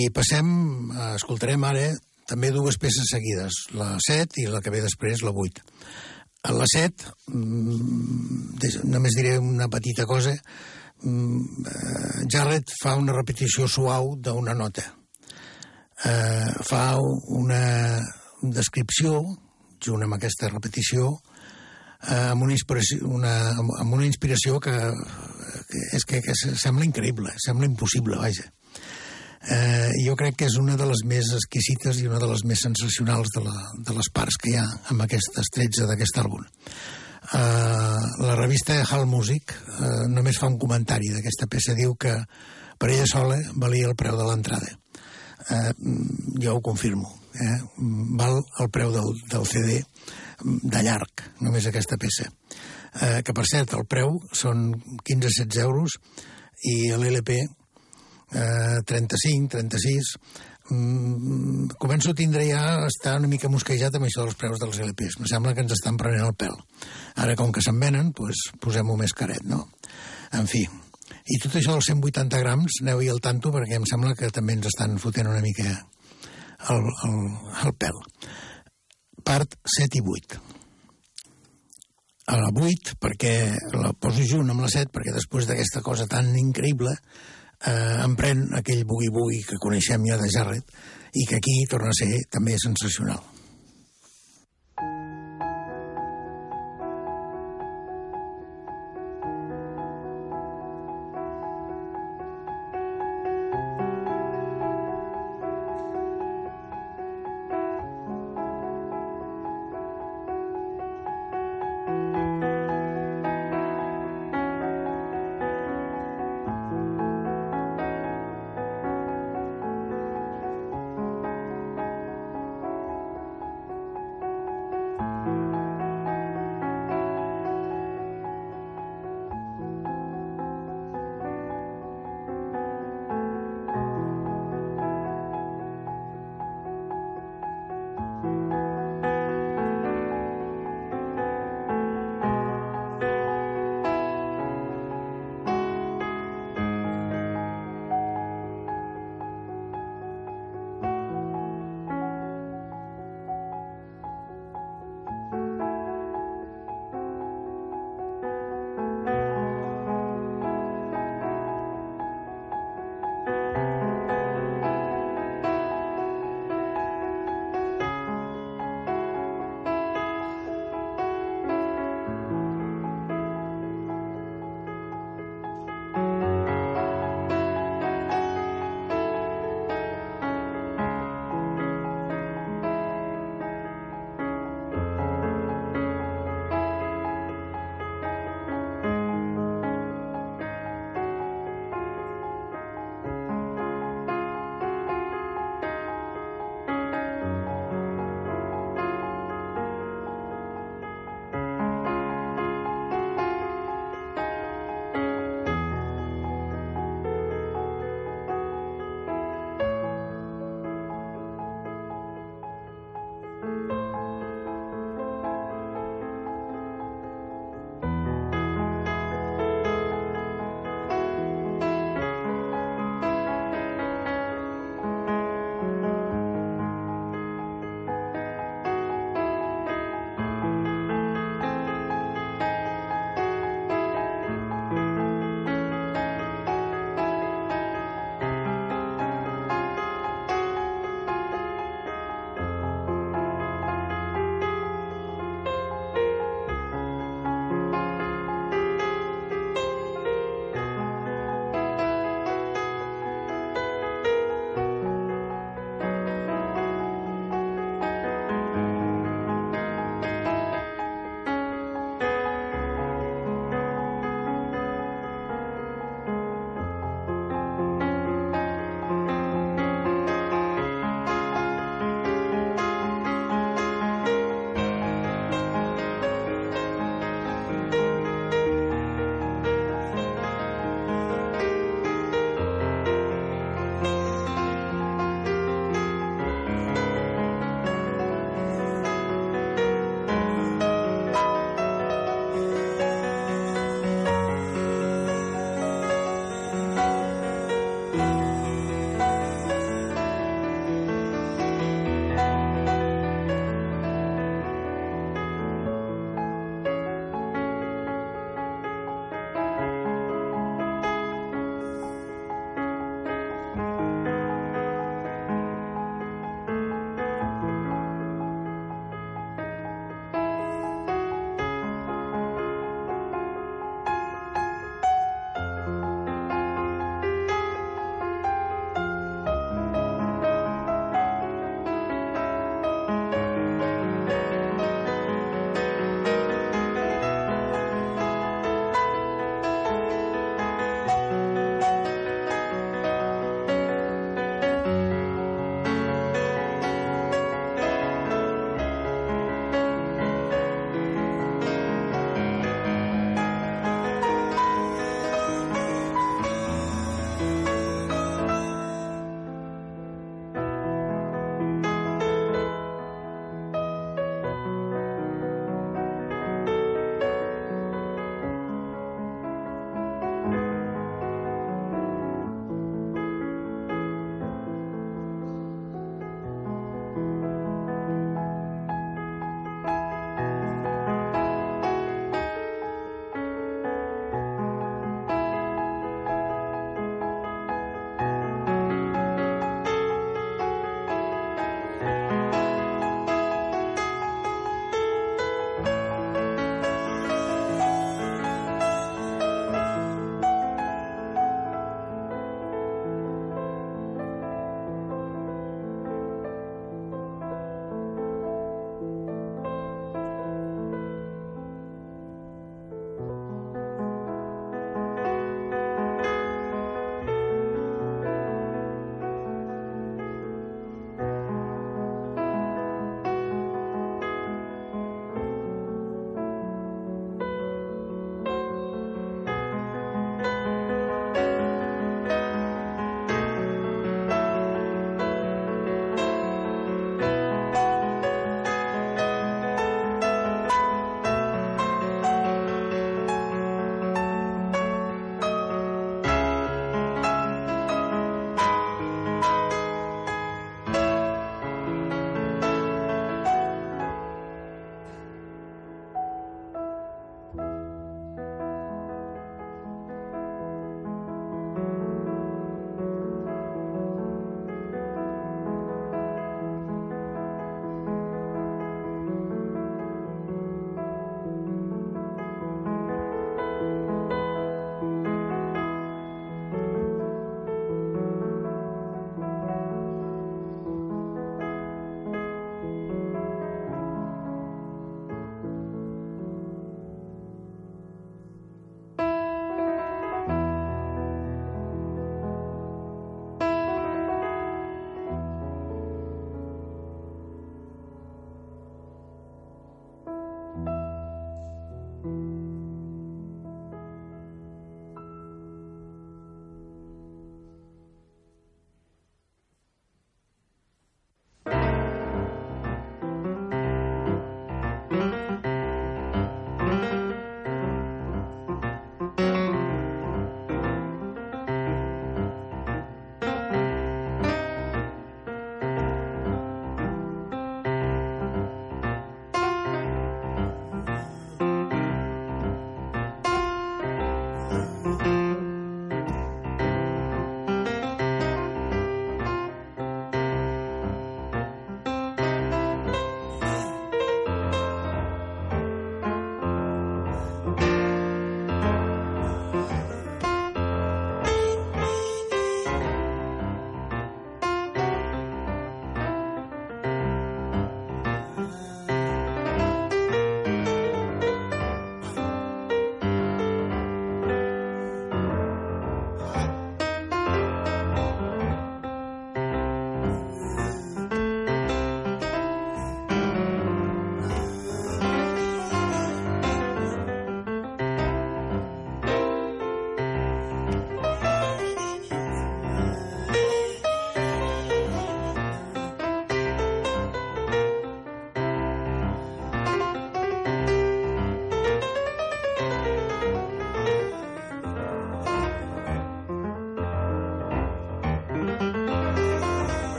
I passem, eh, escoltarem ara també dues peces seguides, la 7 i la que ve després, la 8. A la 7, mm, només diré una petita cosa, mm, eh, Jarrett fa una repetició suau d'una nota. Eh, fa una descripció, junt amb aquesta repetició, eh, amb, una inspiració, una, amb una inspiració que, que és que, que sembla increïble, sembla impossible, vaja. Eh, jo crec que és una de les més exquisites i una de les més sensacionals de, la, de les parts que hi ha amb aquestes 13 d'aquest àlbum. Eh, la revista Hall Music eh, només fa un comentari d'aquesta peça, diu que per ella sola valia el preu de l'entrada. Eh, jo ho confirmo. Eh? Val el preu del, del CD de llarg, només aquesta peça. Eh, que, per cert, el preu són 15-16 euros i l'LP eh, 35, 36... Mm, començo a tindre ja, estar una mica mosquejat amb això dels preus dels LPs. Me sembla que ens estan prenent el pèl. Ara, com que se'n venen, doncs posem-ho més caret, no? En fi, i tot això dels 180 grams, aneu-hi al tanto, perquè em sembla que també ens estan fotent una mica el, el, el pèl. Part 7 i 8 a la 8 perquè la poso junt amb la 7 perquè després d'aquesta cosa tan increïble eh, em pren aquell bugui-bugui que coneixem ja de Jarret i que aquí torna a ser també sensacional.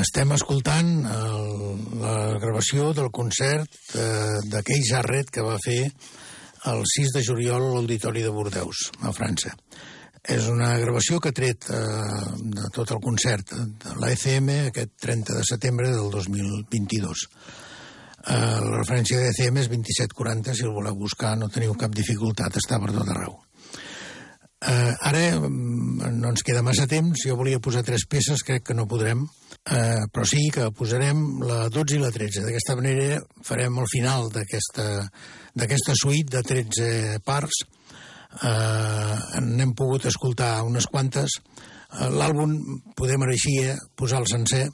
Estem escoltant el, la gravació del concert eh, de Jarret que va fer el 6 de juliol a l'Auditori de Bordeus, a França. És una gravació que ha tret eh, de tot el concert de l'ECM aquest 30 de setembre del 2022. Eh, la referència d'ECM és 2740, si el voleu buscar no teniu cap dificultat, està per tot arreu. Eh, ara mm, no ens queda massa temps, jo volia posar tres peces, crec que no podrem, eh, però sí que posarem la 12 i la 13. D'aquesta manera farem el final d'aquesta suite de 13 parts. Eh, n'hem pogut escoltar unes quantes. Eh, L'àlbum podem mereixia posar el sencer.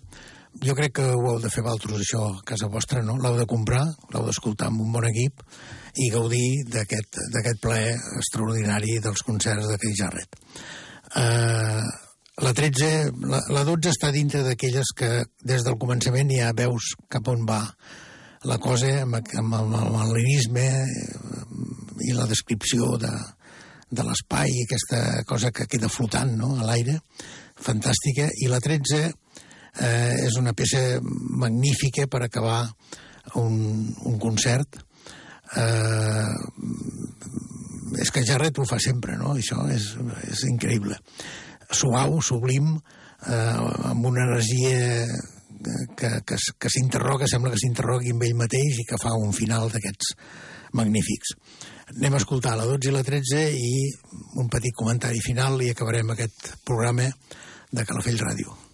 Jo crec que ho heu de fer vosaltres, això, a casa vostra, no? L'heu de comprar, l'heu d'escoltar amb un bon equip i gaudir d'aquest plaer extraordinari dels concerts de Keith Jarrett. Eh, la 13, la, la 12 està dintre d'aquelles que des del començament ja veus cap on va la cosa amb, amb, amb, amb el lirisme i la descripció de, de l'espai, aquesta cosa que queda flotant no? a l'aire, fantàstica. I la 13 eh, és una peça magnífica per acabar un, un concert. Eh, és que Jarret ho fa sempre, no? Això és, és increïble. Suau, sublim, eh, amb una energia que, que, que s'interroga, sembla que s'interrogui amb ell mateix i que fa un final d'aquests magnífics. Anem a escoltar la 12 i la 13 i un petit comentari final i acabarem aquest programa de Calafell Ràdio.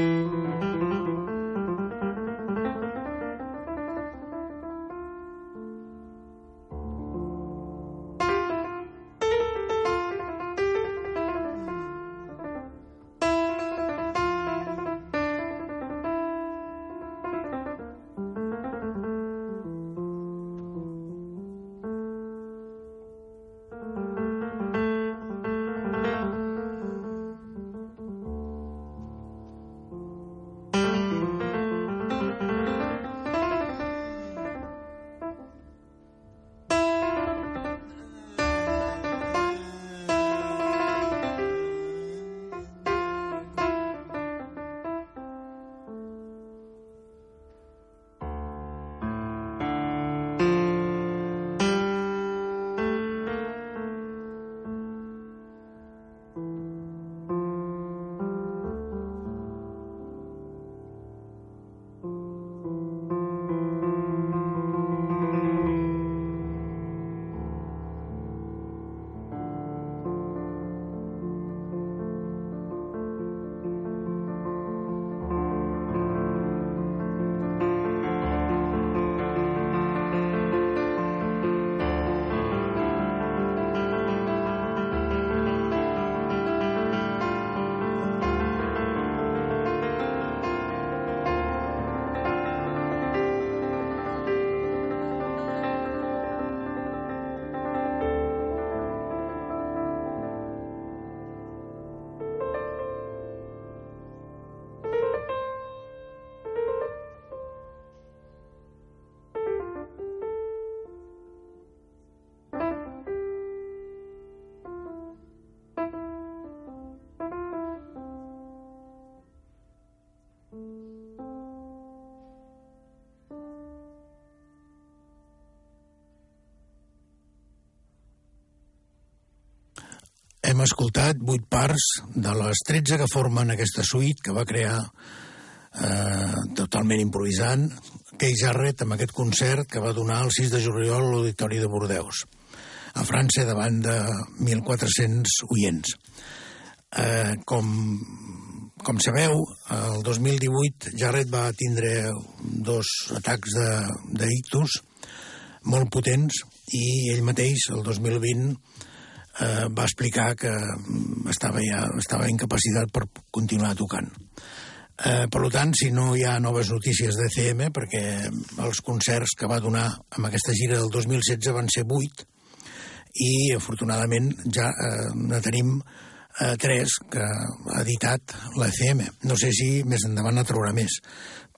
Mm-hmm. Hem escoltat vuit parts de les 13 que formen aquesta suite que va crear eh, totalment improvisant Kei Jarrett amb aquest concert que va donar el 6 de juliol a l'Auditori de Bordeus a França davant de 1.400 oients. Eh, com, com sabeu, el 2018 Jarrett va tindre dos atacs d'ictus molt potents i ell mateix, el 2020, eh, va explicar que mm, estava, ja, estava incapacitat per continuar tocant. Eh, per tant, si no hi ha noves notícies de CM, perquè els concerts que va donar amb aquesta gira del 2016 van ser 8, i afortunadament ja eh, ne tenim eh, tres que ha editat l'ECM. No sé si més endavant ne traurà més,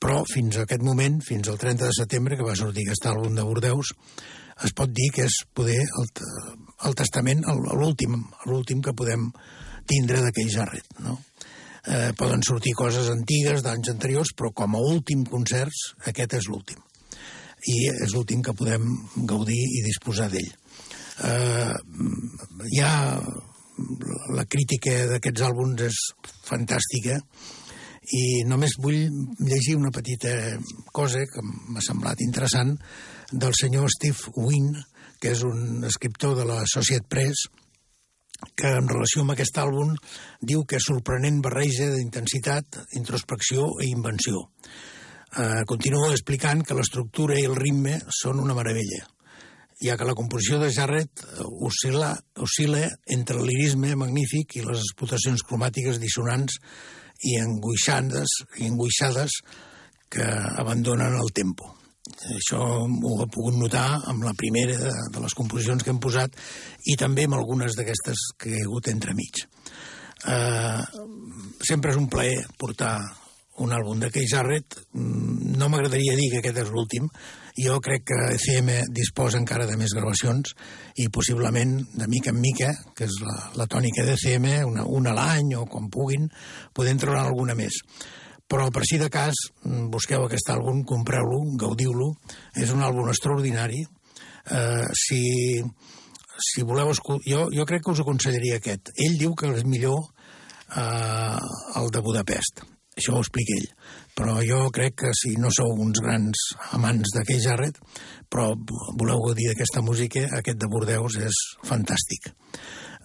però fins a aquest moment, fins al 30 de setembre, que va sortir aquest àlbum de Bordeus, es pot dir que és poder el, el testament, l'últim, l'últim que podem tindre d'aquell Jarret, no? Eh, poden sortir coses antigues d'anys anteriors, però com a últim concerts, aquest és l'últim. I és l'últim que podem gaudir i disposar d'ell. Eh, ha la crítica d'aquests àlbums és fantàstica i només vull llegir una petita cosa que m'ha semblat interessant del senyor Steve Wynn, que és un escriptor de la Associated Press, que en relació amb aquest àlbum diu que és sorprenent barreja d'intensitat, introspecció i invenció. Eh, continua explicant que l'estructura i el ritme són una meravella, ja que la composició de Jarrett oscil·la, oscil·la entre el lirisme magnífic i les explotacions cromàtiques dissonants i angoixades, i angoixades que abandonen el tempo. Això ho he pogut notar amb la primera de, de les composicions que hem posat i també amb algunes d'aquestes que ha hagut entremig. Eh, sempre és un plaer portar un àlbum de Keith Jarrett. Mm, No m'agradaria dir que aquest és l'últim. Jo crec que ECM disposa encara de més gravacions i possiblement, de mica en mica, que és la, la tònica d'ECM, una, una a l'any o quan puguin, podem treure alguna més però per si de cas busqueu aquest àlbum, compreu-lo, gaudiu-lo, és un àlbum extraordinari. Eh, si, si voleu escoltar... Jo, jo crec que us aconsellaria aquest. Ell diu que és millor eh, el de Budapest. Això ho explica ell. Però jo crec que si no sou uns grans amants d'aquell Jarret, però voleu gaudir d'aquesta música, aquest de Bordeus és fantàstic.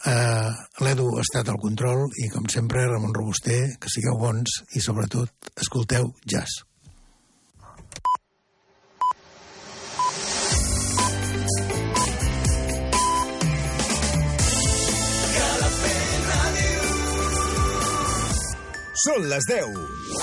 Uh, L'Edu ha estat al control i, com sempre, Ramon Robuster, que sigueu bons i, sobretot, escolteu jazz. Són les 10.